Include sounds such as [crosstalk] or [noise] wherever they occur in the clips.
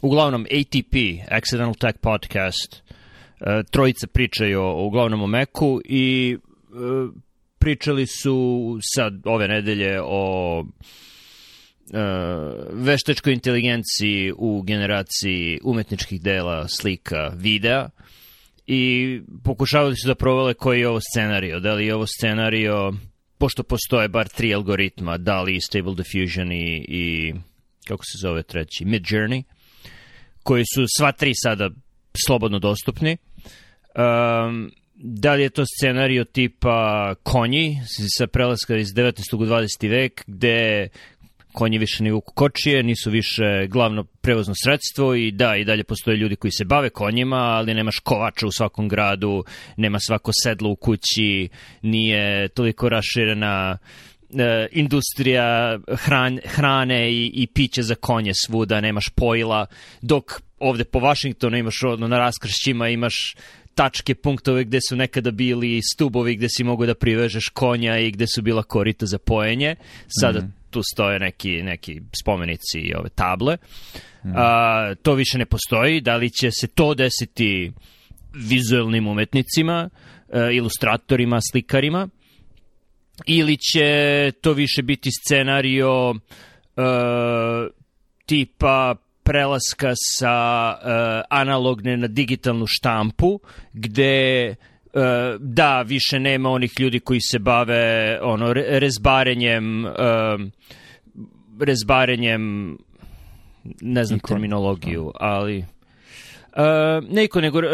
uglavnom ATP, Accidental Tech Podcast, uh, trojica pričaju o, uglavnom o Meku i uh, pričali su sad ove nedelje o uh, veštačkoj inteligenciji u generaciji umetničkih dela, slika, videa i pokušavali su da provale koji je ovo scenario. Da li je ovo scenario, pošto postoje bar tri algoritma, da li Stable Diffusion i, i kako se zove treći, Mid Journey, koji su sva tri sada slobodno dostupni. Um, da li je to scenario tipa konji sa prelaska iz 19. u 20. vek, gde konji više ne vuku kočije, nisu više glavno prevozno sredstvo i da, i dalje postoje ljudi koji se bave konjima, ali nemaš kovača u svakom gradu, nema svako sedlo u kući, nije toliko raširena e, industrija hran, hrane i, i piće za konje svuda, nemaš pojila, dok ovde po Vašingtonu imaš ono, na raskršćima imaš tačke, punktove gde su nekada bili stubovi gde si mogu da privežeš konja i gde su bila korita za pojenje. Sada mm. tu stoje neki, neki spomenici i ove table. Mm. A, to više ne postoji. Da li će se to desiti vizualnim umetnicima, a, ilustratorima, slikarima, ili će to više biti scenario a, tipa prelaska sa uh, analogne na digitalnu štampu, gde uh, da, više nema onih ljudi koji se bave ono, rezbarenjem uh, rezbarenjem ne znam Niko. terminologiju, ali Uh, neko nego uh,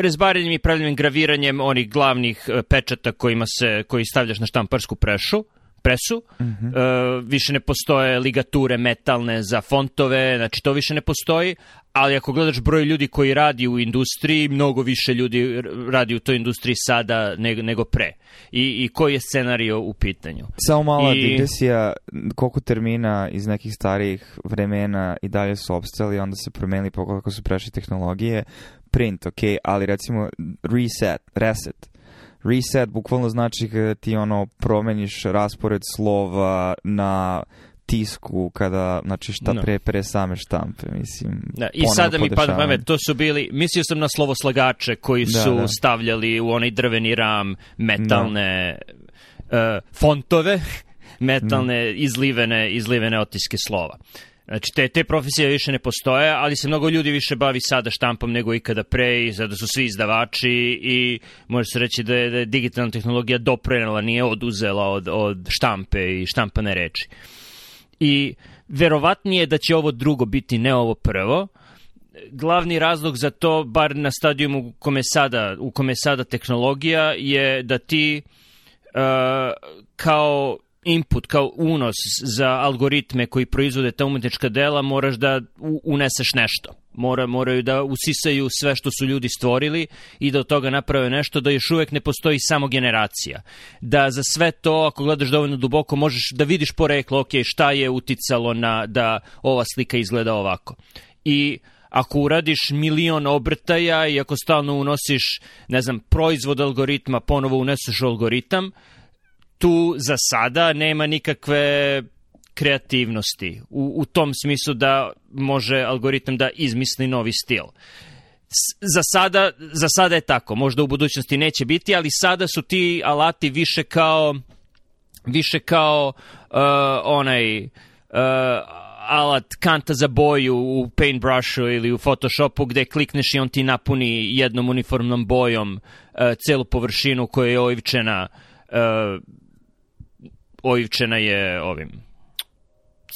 rezbarenjem i pravljenjem graviranjem onih glavnih uh, pečata kojima se koji stavljaš na štamparsku prešu presu, mm -hmm. uh, više ne postoje ligature metalne za fontove, znači to više ne postoji, ali ako gledaš broj ljudi koji radi u industriji, mnogo više ljudi radi u toj industriji sada nego, nego pre. I, I koji je scenario u pitanju? Samo mala I... digresija, koliko termina iz nekih starijih vremena i dalje su obstali, onda se promenili kako su prešli tehnologije, print, ok, ali recimo reset, reset, reset bukvalno znači kada ti ono promeniš raspored slova na tisku kada, znači šta no. pre, pre same štampe, mislim. Da, I sada mi pada pamet, to su bili, mislio sam na slovoslagače koji da, su da. stavljali u onaj drveni ram metalne da. uh, fontove, [laughs] metalne mm. izlivene, izlivene otiske slova. Znači, te, te profesije više ne postoje, ali se mnogo ljudi više bavi sada štampom nego ikada pre i sada su svi izdavači i može se reći da je, da je digitalna tehnologija doprenela, nije oduzela od, od štampe i štampane reči. I verovatnije da će ovo drugo biti ne ovo prvo, glavni razlog za to, bar na stadijumu u kome sada, u kome sada tehnologija, je da ti uh, kao input, kao unos za algoritme koji proizvode ta umetnička dela, moraš da uneseš nešto. Mora, moraju da usisaju sve što su ljudi stvorili i da od toga naprave nešto, da još uvek ne postoji samo generacija. Da za sve to, ako gledaš dovoljno duboko, možeš da vidiš poreklo, ok, šta je uticalo na da ova slika izgleda ovako. I ako uradiš milion obrtaja i ako stalno unosiš, ne znam, proizvod algoritma, ponovo uneseš algoritam, tu za sada nema nikakve kreativnosti u, u tom smislu da može algoritam da izmisli novi stil. Za sada, za sada je tako, možda u budućnosti neće biti, ali sada su ti alati više kao više kao uh, onaj uh, alat kanta za boju u paintbrushu ili u Photoshopu gde klikneš i on ti napuni jednom uniformnom bojom uh, celu površinu koja je ojivčena uh, ojivčena je ovim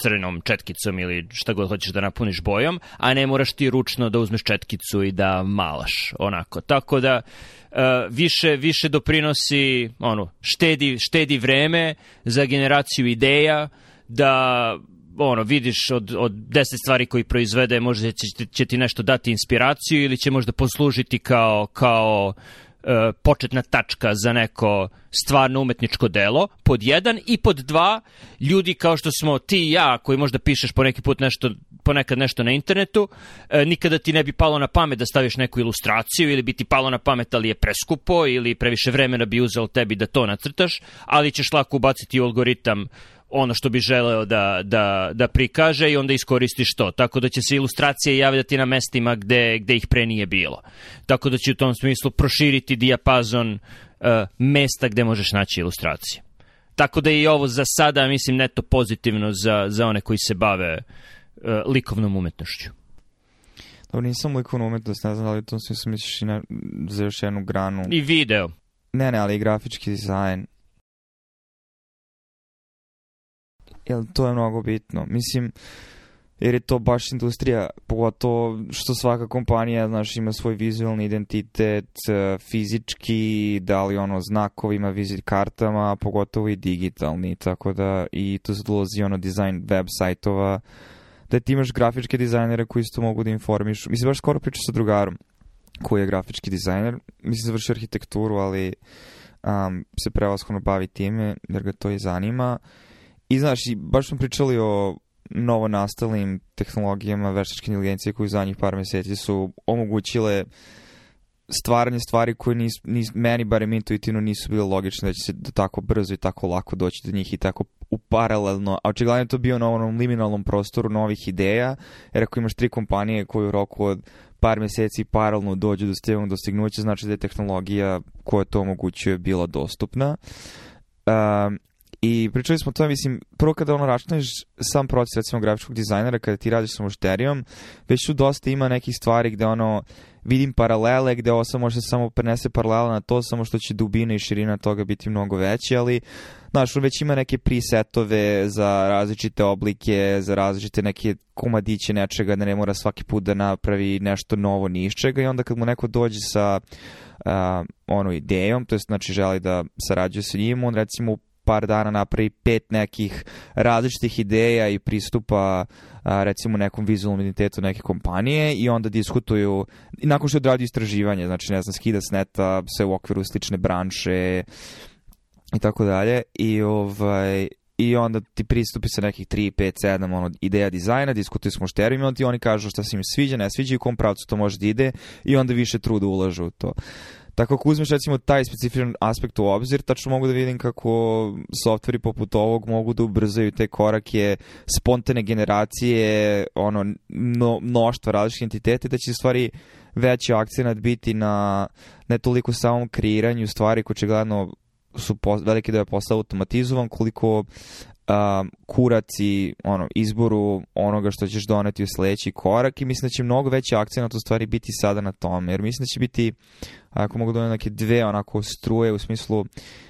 crvenom četkicom ili šta god hoćeš da napuniš bojom, a ne moraš ti ručno da uzmeš četkicu i da malaš onako. Tako da uh, više više doprinosi ono štedi štedi vreme za generaciju ideja da ono, vidiš od, od deset stvari koji proizvede, možda će, će ti nešto dati inspiraciju ili će možda poslužiti kao, kao početna tačka za neko stvarno umetničko delo, pod jedan, i pod dva, ljudi kao što smo ti i ja, koji možda pišeš po neki put nešto, ponekad nešto na internetu, e, nikada ti ne bi palo na pamet da staviš neku ilustraciju ili bi ti palo na pamet ali je preskupo ili previše vremena bi uzelo tebi da to nacrtaš, ali ćeš lako ubaciti u algoritam ono što bi želeo da, da, da prikaže i onda iskoristiš to. Tako da će se ilustracije javljati na mestima gde, gde ih pre nije bilo. Tako da će u tom smislu proširiti dijapazon uh, mesta gde možeš naći ilustracije. Tako da je i ovo za sada, mislim, neto pozitivno za, za one koji se bave uh, likovnom umetnošću. Dobro, nisam likovna umetnost, ne znam da li to smislu misliš i na, za još jednu granu. I video. Ne, ne, ali i grafički dizajn. Jel, to je mnogo bitno. Mislim, jer je to baš industrija, pogotovo što svaka kompanija, znaš, ima svoj vizualni identitet, e, fizički, da li ono znakovima, vizit kartama, pogotovo i digitalni, tako da i tu se dolazi ono dizajn web sajtova, da ti imaš grafičke dizajnere koji isto mogu da informišu. Mislim, baš skoro pričam sa drugarom koji je grafički dizajner, mislim, završio arhitekturu, ali um, se prevashodno bavi time, jer ga to i zanima. I znaš, baš smo pričali o novo nastalim tehnologijama veštačke inteligencije koji za njih par meseci su omogućile stvaranje stvari koje nis, nis, meni barem intuitivno nisu bile logične da će se da tako brzo i tako lako doći do njih i tako u paralelno, a očigledno to bio na onom liminalnom prostoru novih ideja, jer ako imaš tri kompanije koje u roku od par meseci paralelno dođu do stevnog dostignuća, znači da je tehnologija koja to omogućuje bila dostupna. Um, I pričali smo o tome, mislim, prvo kada ono računeš sam proces, recimo, grafičkog dizajnera, kada ti radiš sa mušterijom, već tu dosta ima nekih stvari gde ono, vidim paralele, gde ovo samo može samo prenese paralela na to, samo što će dubina i širina toga biti mnogo veći, ali, znaš, već ima neke presetove za različite oblike, za različite neke komadiće nečega, da ne mora svaki put da napravi nešto novo ni iz čega i onda kad mu neko dođe sa uh, ono idejom, to je znači želi da sarađuje sa njim, on recimo par dana napravi pet nekih različitih ideja i pristupa a, recimo nekom vizualnom identitetu neke kompanije i onda diskutuju nakon što odradi istraživanje, znači ne znam, skida s neta sve u okviru slične branše i tako dalje i ovaj i onda ti pristupi sa nekih 3, 5, 7 ono, ideja dizajna, diskutuju s mušterima i oni kažu šta se im sviđa, ne sviđa i u kom pravcu to može da ide i onda više truda ulažu u to. Tako ako uzmeš recimo taj specifičan aspekt u obzir, tačno mogu da vidim kako softveri poput ovog mogu da ubrzaju te korake spontane generacije, ono, no, mnoštva različitih entiteta, da će stvari veći akcenat biti na ne toliko samom kreiranju stvari koje će gledano su po, veliki da je postao automatizovan, koliko um, kurac i ono, izboru onoga što ćeš doneti u sledeći korak i mislim da će mnogo veći akcent u stvari biti sada na tome, jer mislim da će biti, ako mogu da neke dve onako struje u smislu,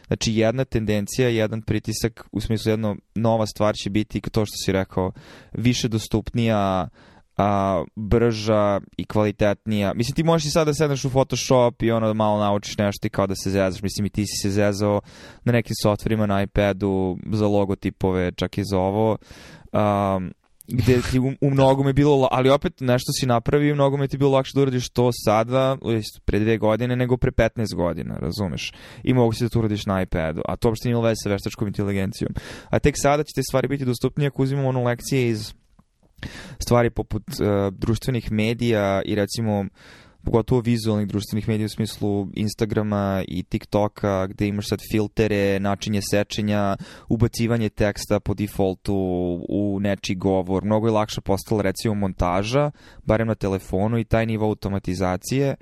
znači jedna tendencija, jedan pritisak, u smislu jedna nova stvar će biti to što si rekao, više dostupnija uh, a, brža i kvalitetnija. Mislim, ti možeš i sada da sedneš u Photoshop i ono da malo naučiš nešto i kao da se zezaš. Mislim, i ti si se zezao na nekim softverima na iPadu za logotipove, čak i za ovo. Um, gde ti u, u mnogome bilo, ali opet nešto si napravio i mnogome ti bilo lakše da uradiš to sada, pre dve godine, nego pre 15 godina, razumeš? I mogu si da to uradiš na iPadu, a to uopšte nije veze sa veštačkom inteligencijom. A tek sada će te stvari biti dostupnije ako uzimamo ono lekcije iz stvari poput uh, društvenih medija i recimo pogotovo vizualnih društvenih medija u smislu Instagrama i TikToka gde imaš sad filtere, načinje sečenja, ubacivanje teksta po defaultu u nečiji govor. Mnogo je lakše postala recimo montaža, barem na telefonu i taj nivo automatizacije.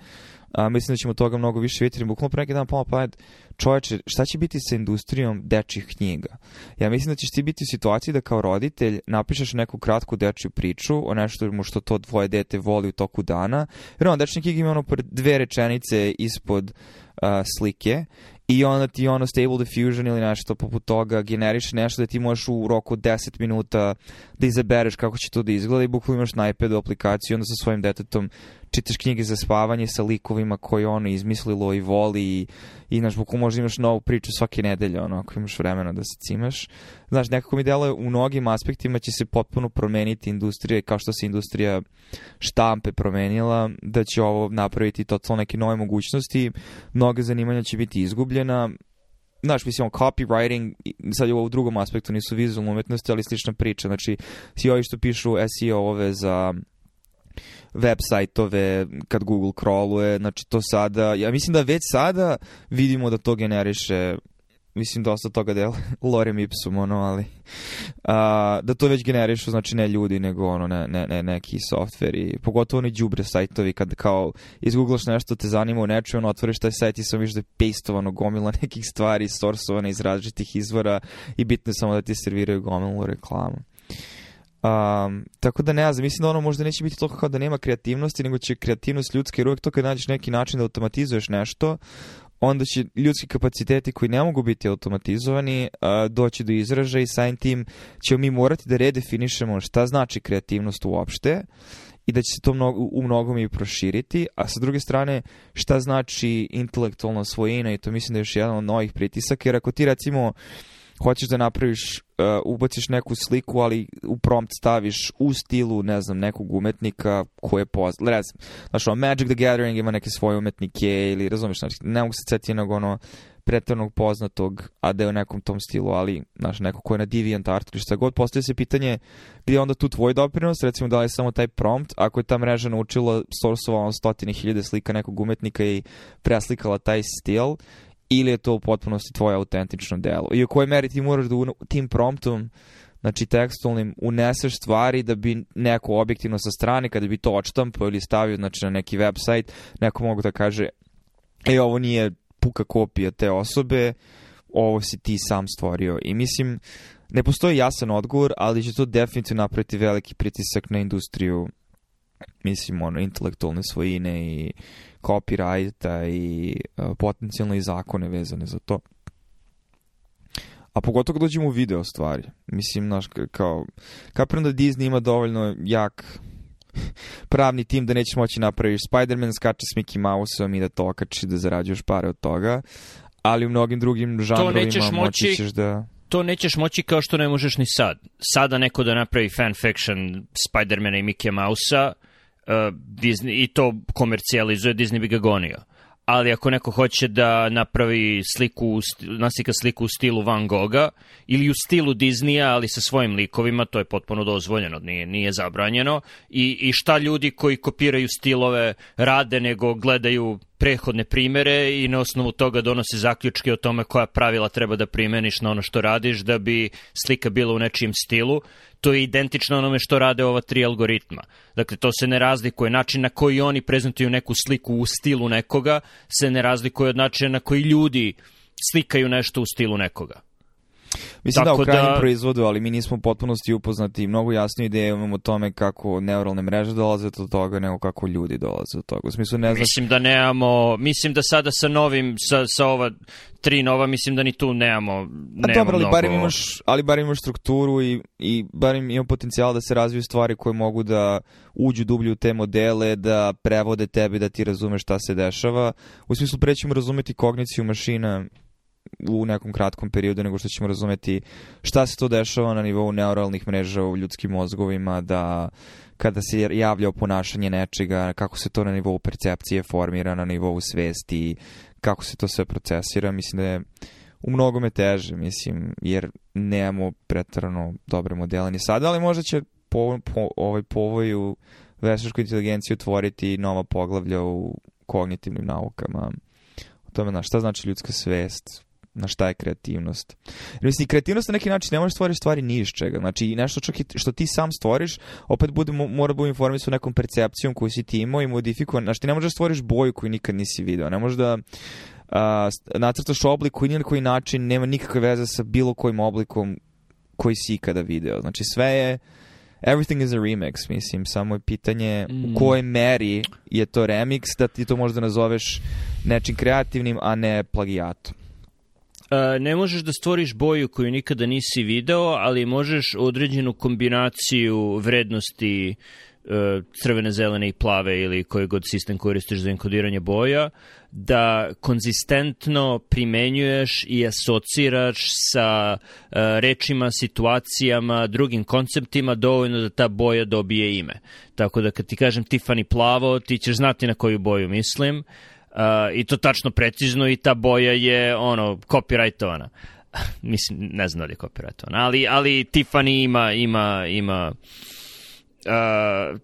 A, mislim da ćemo toga mnogo više vidjeti. Bukvalno pre neki dan pomalo pamet, čoveče, šta će biti sa industrijom dečjih knjiga? Ja mislim da ćeš ti biti u situaciji da kao roditelj napišeš neku kratku dečju priču o nešto što to dvoje dete voli u toku dana. Jer on, dečje knjige ima ono dve rečenice ispod uh, slike i onda ti ono Stable Diffusion ili nešto poput toga generiše nešto da ti možeš u roku 10 minuta da izabereš kako će to da izgleda i bukvalno imaš na iPadu aplikaciju onda sa svojim detetom čitaš knjige za spavanje sa likovima koje ono izmislilo i voli i, i znaš, bukvalno možda imaš novu priču svake nedelje, ono, ako imaš vremena da se cimaš. Znaš, nekako mi deluje u mnogim aspektima će se potpuno promeniti industrija, kao što se industrija štampe promenila, da će ovo napraviti totalno neke nove mogućnosti, mnoga zanimanja će biti izgubljena, znaš, mislim, copywriting, sad je u drugom aspektu, nisu vizualne umetnosti, ali slična priča, znači, svi ovi što pišu SEO-ove za web sajtove kad Google crawluje, znači to sada, ja mislim da već sada vidimo da to generiše mislim dosta toga da je [laughs] lorem ipsum, ono, ali a, da to već generišu, znači ne ljudi, nego ono, ne, ne, ne neki softveri, pogotovo oni džubre sajtovi, kad kao izgooglaš nešto, te zanima u nečemu, ono, otvoriš taj sajt i sam viš da je pastovano gomila [laughs] nekih stvari, sorsovane iz različitih izvora i bitno je samo da ti serviraju gomilu reklamu. Um, tako da ne znam, mislim da ono možda neće biti toliko kao da nema kreativnosti, nego će kreativnost ljudska, jer uvek to kad nađeš neki način da automatizuješ nešto, onda će ljudski kapaciteti koji ne mogu biti automatizovani uh, doći do izražaja i samim tim ćemo mi morati da redefinišemo šta znači kreativnost uopšte i da će se to mnogo, u mnogom i proširiti, a sa druge strane šta znači intelektualna svojina i to mislim da je još jedan od novih pritisaka, jer ako ti recimo uh, hoćeš da napraviš, uh, ubaciš neku sliku, ali u prompt staviš u stilu, ne znam, nekog umetnika koje je poznat. Recimo, znaš, ono, Magic the Gathering ima neke svoje umetnike ili, razumiješ, znači, ne mogu se ceti jednog ono pretarnog poznatog, a da je u nekom tom stilu, ali, znaš, neko ko je na DeviantArt ili šta god, postoje se pitanje gdje je onda tu tvoj doprinos, recimo da li je samo taj prompt, ako je ta mreža naučila, sorsovala stotine hiljade slika nekog umetnika i preslikala taj stil, ili je to u potpunosti tvoje autentično delo. I u kojoj meri ti moraš da tim promptom znači tekstualnim uneseš stvari da bi neko objektivno sa strane, kada bi to odštampao ili stavio znači, na neki website, neko mogu da kaže e, ovo nije puka kopija te osobe, ovo si ti sam stvorio. I mislim, ne postoji jasan odgovor, ali će to definitivno napraviti veliki pritisak na industriju mislim, ono, intelektualne svojine i copyrighta i uh, potencijalno i zakone vezane za to. A pogotovo kad dođemo u video stvari. Mislim, znaš, kao, kapiram da Disney ima dovoljno jak pravni tim da nećeš moći napraviš Spider-Man skače s Mickey Mouse-om i da to okači da zarađuješ pare od toga, ali u mnogim drugim žanrovima moći ćeš da to nećeš moći kao što ne možeš ni sad. Sada neko da napravi fanfiction Spider-mana i Mickey Mouse-a, Disney, i to komercijalizuje, Disney bi ga gonio. Ali ako neko hoće da napravi sliku, naslika sliku u stilu Van Gogha ili u stilu Disneya, ali sa svojim likovima, to je potpuno dozvoljeno, nije, nije zabranjeno. I, I šta ljudi koji kopiraju stilove rade, nego gledaju prehodne primere i na osnovu toga donose zaključke o tome koja pravila treba da primeniš na ono što radiš da bi slika bila u nečijem stilu. To je identično onome što rade ova tri algoritma. Dakle, to se ne razlikuje. Način na koji oni prezentuju neku sliku u stilu nekoga se ne razlikuje od načina na koji ljudi slikaju nešto u stilu nekoga. Mislim Tako da u krajnjem da... proizvodu, ali mi nismo potpunosti upoznati mnogo jasnije ideje imamo o tome kako neuralne mreže dolaze do toga nego kako ljudi dolaze do toga. U smislu ne znam... Mislim da nemamo, mislim da sada sa novim, sa, sa ova tri nova, mislim da ni tu nemamo, nemamo A dobro, ali barem imaš, ali barem imaš strukturu i, i barem ima potencijal da se razviju stvari koje mogu da uđu dublje u te modele, da prevode tebi, da ti razumeš šta se dešava. U smislu prećemo razumeti kogniciju mašina u nekom kratkom periodu nego što ćemo razumeti šta se to dešava na nivou neuralnih mreža u ljudskim mozgovima, da kada se javlja ponašanje nečega, kako se to na nivou percepcije formira, na nivou svesti, kako se to sve procesira, mislim da je u mnogome teže, mislim, jer nemamo pretrano dobre modele ni sada, ali možda će po, po, ovaj povoju veštačkoj inteligenciji otvoriti nova poglavlja u kognitivnim naukama. O tome, na šta znači ljudska svest, na šta je kreativnost. Jer mislim, kreativnost na neki način ne možeš stvoriti stvari ni iz čega. Znači, nešto čak i što ti sam stvoriš, opet bude, mora biti informisan nekom percepcijom koju si ti imao i modifikovan. Znači, ti ne možeš da stvoriš boju koju nikad nisi video. Ne možeš da uh, nacrtaš oblik koji ni na koji način nema nikakve veze sa bilo kojim oblikom koji si ikada video. Znači, sve je everything is a remix, mislim, samo je pitanje mm. u kojoj meri je to remix da ti to možda nazoveš nečim kreativnim, a ne plagijatom ne možeš da stvoriš boju koju nikada nisi video, ali možeš određenu kombinaciju vrednosti uh, crvene, zelene i plave ili koji god sistem koristiš za enkodiranje boja, da konzistentno primenjuješ i asociraš sa uh, rečima, situacijama, drugim konceptima dovoljno da ta boja dobije ime. Tako da kad ti kažem Tiffany plavo, ti ćeš znati na koju boju mislim, uh, I to tačno precizno i ta boja je ono copyrightovana. [laughs] Mislim, ne znam da li je copyrightovana, ali, ali Tiffany ima, ima, ima uh,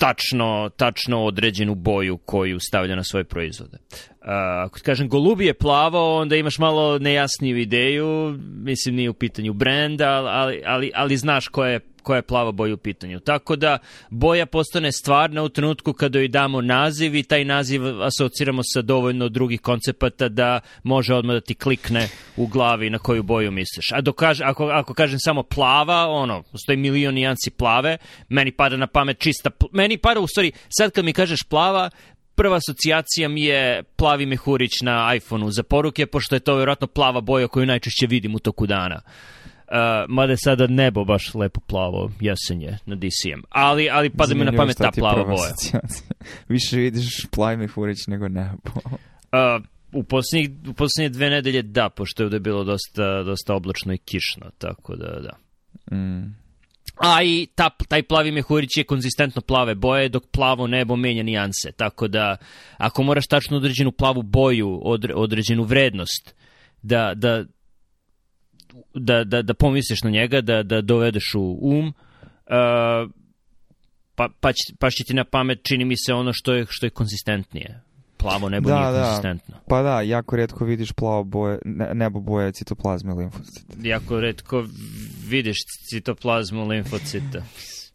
tačno, tačno određenu boju koju stavlja na svoje proizvode. Uh, ako kažem golubije plavo, onda imaš malo nejasniju ideju, mislim nije u pitanju brenda, ali, ali, ali znaš koja je koja je plava boja u pitanju. Tako da boja postane stvarna u trenutku kada joj damo naziv i taj naziv asociramo sa dovoljno drugih koncepata da može odmah da ti klikne u glavi na koju boju misliš. A dokaž, ako, ako kažem samo plava, ono, postoji milion nijansi plave, meni pada na pamet čista, meni pada u stvari, sad kad mi kažeš plava, prva asocijacija mi je plavi mehurić na iPhoneu za poruke, pošto je to vjerojatno plava boja koju najčešće vidim u toku dana. Uh, mada je sada nebo baš lepo plavo, jesenje na DCM. Ali, ali pada mi na pamet ta plava boja. [laughs] Više vidiš plavi mehurić nego nebo. uh, u posljednjih, u posljednje dve nedelje da, pošto je ovde bilo dosta, dosta oblačno i kišno, tako da da. Mm. A i ta, taj plavi mehurić je konzistentno plave boje, dok plavo nebo menja nijanse. Tako da, ako moraš tačno određenu plavu boju, odre, određenu vrednost, da, da, da, da, da pomisliš na njega, da, da dovedeš u um, uh, pa, pa, će, pa će ti na pamet, čini mi se, ono što je, što je konzistentnije plavo nebo da, nije da. konzistentno. Pa da, jako redko vidiš plavo boje, nebo boje citoplazme limfocita. Jako redko vidiš citoplazmu limfocita. [laughs]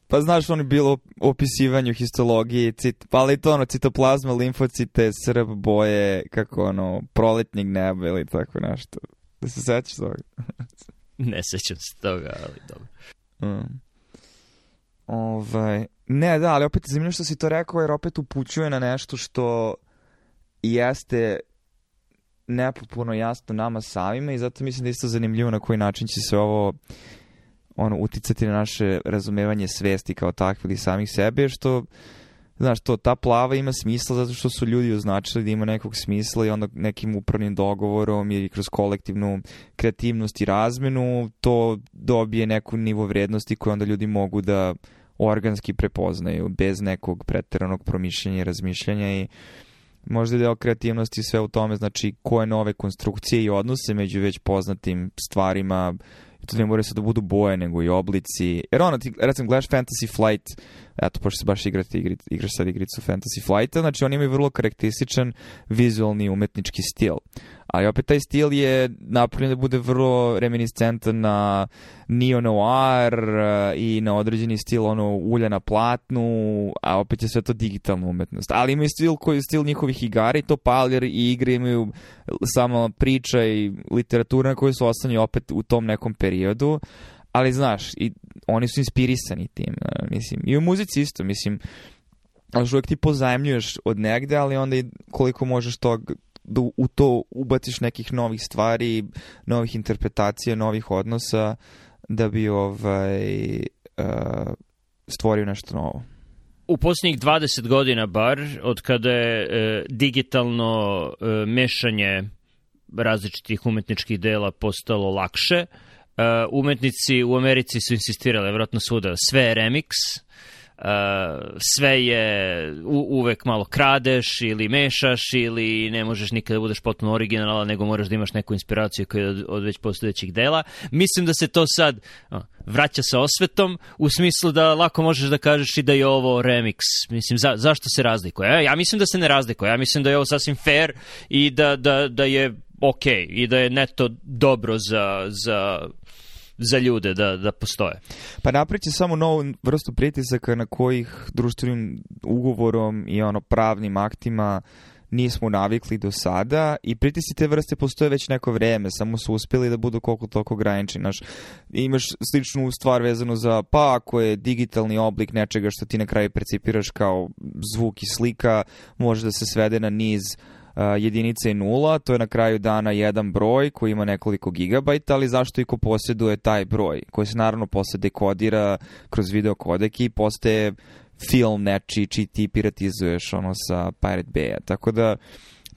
Pa znaš, oni bilo opisivanju histologije, cit, pa ali to ono, citoplazma, limfocite, srb boje, kako ono, proletnjeg neba ili tako nešto. Da se sećaš toga? [laughs] ne sećam se toga, ali dobro. Mm. Ovaj, ne, da, ali opet zanimljivo što si to rekao, jer opet upućuje na nešto što jeste nepotpuno jasno nama samima i zato mislim da je isto zanimljivo na koji način će se ovo ono, uticati na naše razumevanje svesti kao takve ili samih sebe, što znaš, to, ta plava ima smisla zato što su ljudi označili da ima nekog smisla i onda nekim upravnim dogovorom ili kroz kolektivnu kreativnost i razmenu to dobije neku nivo vrednosti koju onda ljudi mogu da organski prepoznaju bez nekog preteranog promišljanja i razmišljanja i možda je deo kreativnosti sve u tome, znači koje nove konstrukcije i odnose među već poznatim stvarima, to ne moraju sad da budu boje, nego i oblici. Jer ono, ti, recimo, gledaš Fantasy Flight, eto, pošto se baš igrati, igri, igraš sad igricu Fantasy Flighta, znači oni imaju vrlo karakterističan vizualni umetnički stil. Ali opet taj stil je napravljen da bude vrlo reminiscentan na neo-noir eh, i na određeni stil ono ulja na platnu, a opet je sve to digitalna umetnost. Ali imaju stil koji je stil njihovih igara i to palir i igre imaju samo priča i literatura koji su ostani opet u tom nekom periodu. Ali znaš, i oni su inspirisani tim, eh, mislim. I u muzici isto, mislim, ali uvijek ti pozajemljuješ od negde, ali onda i koliko možeš tog da u to ubaciš nekih novih stvari, novih interpretacija, novih odnosa da bi ovaj uh, stvorio nešto novo. U posljednjih 20 godina bar, od kada je e, digitalno e, mešanje različitih umetničkih dela postalo lakše, e, umetnici u Americi su insistirali, vjerojatno svuda, sve je remix, sve je u, uvek malo kradeš ili mešaš ili ne možeš nikada da budeš potpuno originalan nego moraš da imaš neku inspiraciju koja je od, od već postojećih dela. Mislim da se to sad vraća sa osvetom u smislu da lako možeš da kažeš i da je ovo remix. Mislim, za, zašto se razlikuje? Ja, ja mislim da se ne razlikuje. Ja mislim da je ovo sasvim fair i da, da, da je ok i da je neto dobro za, za za ljude da, da postoje. Pa napriče samo novu vrstu pritisaka na kojih društvenim ugovorom i ono pravnim aktima nismo navikli do sada i pritisci te vrste postoje već neko vreme, samo su uspeli da budu koliko toliko ograničeni. Znaš, imaš sličnu stvar vezanu za, pa ako je digitalni oblik nečega što ti na kraju percipiraš kao zvuk i slika, može da se svede na niz uh, jedinica i nula, to je na kraju dana jedan broj koji ima nekoliko gigabajta, ali zašto i ko posjeduje taj broj, koji se naravno posle dekodira kroz video kodek i postaje film neči čiji ti piratizuješ ono sa Pirate Bay-a. Tako da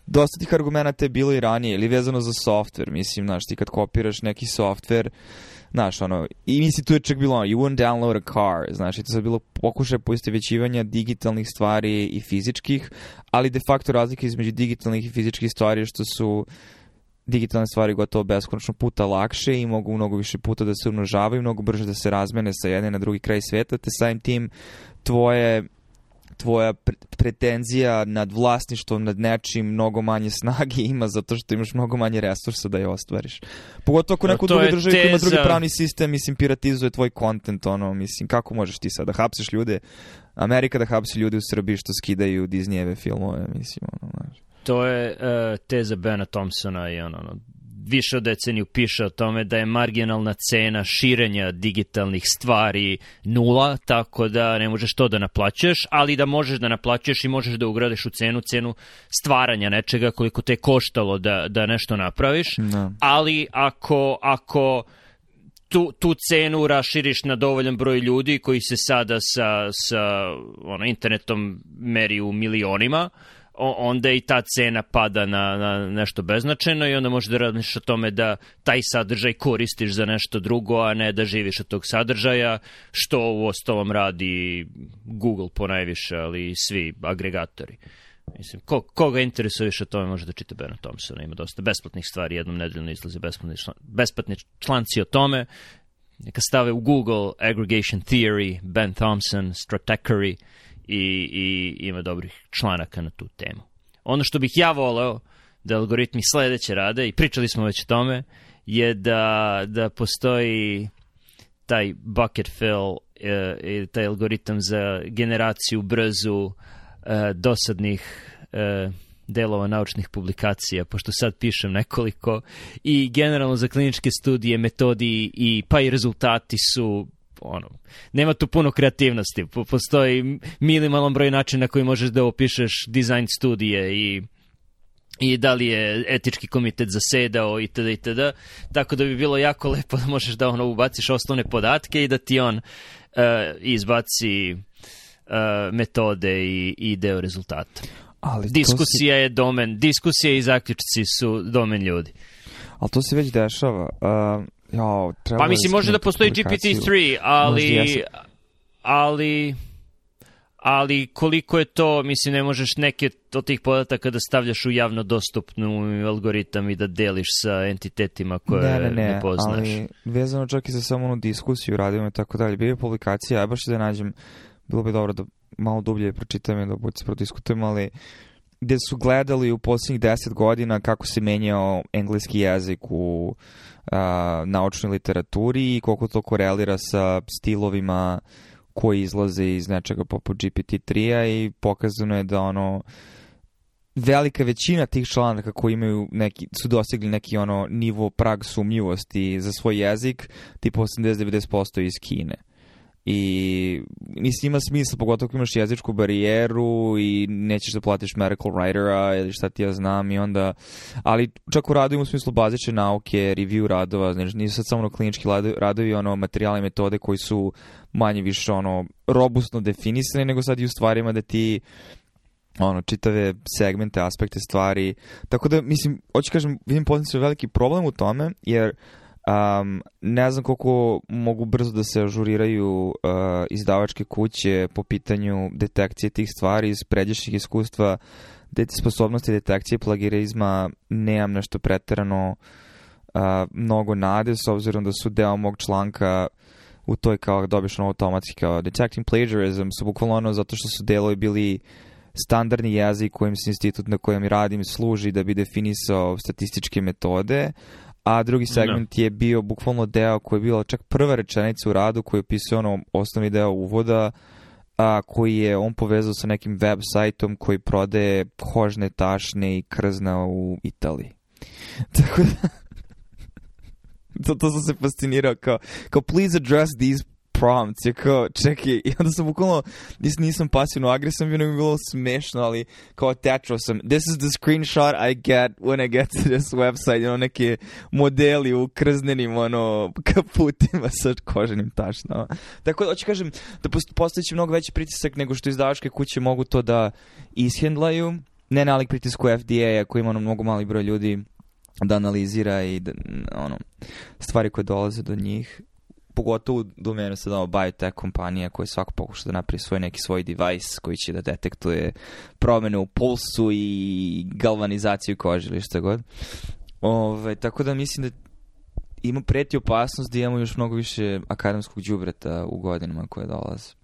dosta tih argumenta je bilo i ranije, ili vezano za software, mislim, znaš, ti kad kopiraš neki software, znaš, ono, i mislim tu je čak bilo ono, you wouldn't download a car, znaš, i to je bilo pokušaj poistovećivanja digitalnih stvari i fizičkih, ali de facto razlika između digitalnih i fizičkih stvari što su digitalne stvari gotovo beskonačno puta lakše i mogu mnogo više puta da se umnožavaju, mnogo brže da se razmene sa jedne na drugi kraj sveta, te samim tim tvoje tvoja pretenzija nad vlasništvom, nad nečim mnogo manje snage ima zato što imaš mnogo manje resursa da je ostvariš. Pogotovo ako neko drugi državi koji ima drugi pravni sistem, mislim, piratizuje tvoj kontent, ono, mislim, kako možeš ti sad da hapsiš ljude? Amerika da hapsi ljude u Srbiji što skidaju Disneyeve filmove, mislim, ono, znaš. To je uh, teza Bena Thompsona i ono, ono više od deceniju piše o tome da je marginalna cena širenja digitalnih stvari nula, tako da ne možeš to da naplaćaš, ali da možeš da naplaćaš i možeš da ugradiš u cenu cenu stvaranja nečega koliko te koštalo da, da nešto napraviš, no. Da. ali ako, ako tu, tu cenu raširiš na dovoljan broj ljudi koji se sada sa, sa ono, internetom meri u milionima, onda i ta cena pada na, na nešto beznačajno i onda možeš da radiš o tome da taj sadržaj koristiš za nešto drugo, a ne da živiš od tog sadržaja, što u ostalom radi Google po najviše, ali i svi agregatori. Mislim, ko, koga interesuje više o tome može da čita Bena Thompsona, ima dosta besplatnih stvari, jednom nedeljno izlaze besplatni, član, besplatni članci o tome, neka stave u Google Aggregation Theory, Ben Thompson, Stratechery, i, i ima dobrih članaka na tu temu. Ono što bih ja voleo da algoritmi sledeće rade, i pričali smo već o tome, je da, da postoji taj bucket fill, e, taj algoritam za generaciju brzu e, dosadnih e, delova naučnih publikacija, pošto sad pišem nekoliko, i generalno za kliničke studije, metodi i pa i rezultati su ono, nema tu puno kreativnosti. Postoji minimalan broj načina koji možeš da opišeš dizajn studije i i da li je etički komitet zasedao itd. itd. Tako da bi bilo jako lepo da možeš da ono ubaciš osnovne podatke i da ti on uh, izbaci uh, metode i, i deo rezultata. Ali diskusija si... je domen, diskusija i zaključci su domen ljudi. Ali to se već dešava. Uh, Jo, pa mislim, može da postoji GPT-3, ali... Ali... Ali koliko je to, mislim, ne možeš neke od tih podataka da stavljaš u javno dostupnu algoritam i da deliš sa entitetima koje ne, ne, ne, ne poznaš. Ali vezano čak i za samo onu diskusiju radimo i tako dalje. Bio je publikacija, ja baš da nađem, bilo bi dobro da malo dublje pročitam i da se prodiskutujemo, ali gde su gledali u posljednjih deset godina kako se menjao engleski jezik u a, naučnoj literaturi i koliko to korelira sa stilovima koji izlaze iz nečega poput GPT-3-a i pokazano je da ono velika većina tih članaka koji imaju neki, su dostigli neki ono nivo prag sumnjivosti za svoj jezik, tipa 80-90% iz Kine i nisi ima smisla, pogotovo ako imaš jezičku barijeru i nećeš da platiš medical writera ili šta ti ja znam i onda, ali čak u radovima u smislu bazične nauke, review radova, znači nisu sad samo klinički radovi, ono materijale i metode koji su manje više ono robustno definisani, nego sad i u stvarima da ti ono, čitave segmente, aspekte stvari. Tako da, mislim, hoću kažem, vidim potencijalno veliki problem u tome, jer Um, ne znam koliko mogu brzo da se ažuriraju uh, izdavačke kuće po pitanju detekcije tih stvari iz pređašnjih iskustva de sposobnosti detekcije plagirizma nemam nešto preterano uh, mnogo nade s obzirom da su deo mog članka u toj kao dobiš ono automatski kao detecting plagiarism su bukvalno ono zato što su delovi bili standardni jezik kojim se institut na kojem radim služi da bi definisao statističke metode, a drugi da. segment no. je bio bukvalno deo koji je bila čak prva rečenica u radu koji opisuje ono osnovni deo uvoda a, koji je on povezao sa nekim web sajtom koji prodaje kožne tašne i krzna u Italiji. [laughs] Tako da [laughs] to, to sam se fascinirao kao, kao please address these prompts, je kao, čekaj, [laughs] i onda sam bukvalno, nis, nisam pasivno agresan, bio mi bilo smešno, ali kao tečao sam, this is the screenshot I get when I get to this website, ono, neke modeli u krznenim, ono, [laughs] kaputima sa koženim tašnama. Tako da, hoću kažem, da postojići mnogo veći pritisak nego što izdavačke kuće mogu to da ishendlaju, ne nalik pritisku FDA-a koji ima ono mnogo mali broj ljudi da analizira i da, ono, stvari koje dolaze do njih pogotovo u domenu sad ovo biotech kompanija koja svako pokuša da napravi svoj neki svoj device koji će da detektuje promene u pulsu i galvanizaciju kože ili što god. Ove, tako da mislim da ima preti opasnost da imamo još mnogo više akademskog džubreta u godinama koje dolaze.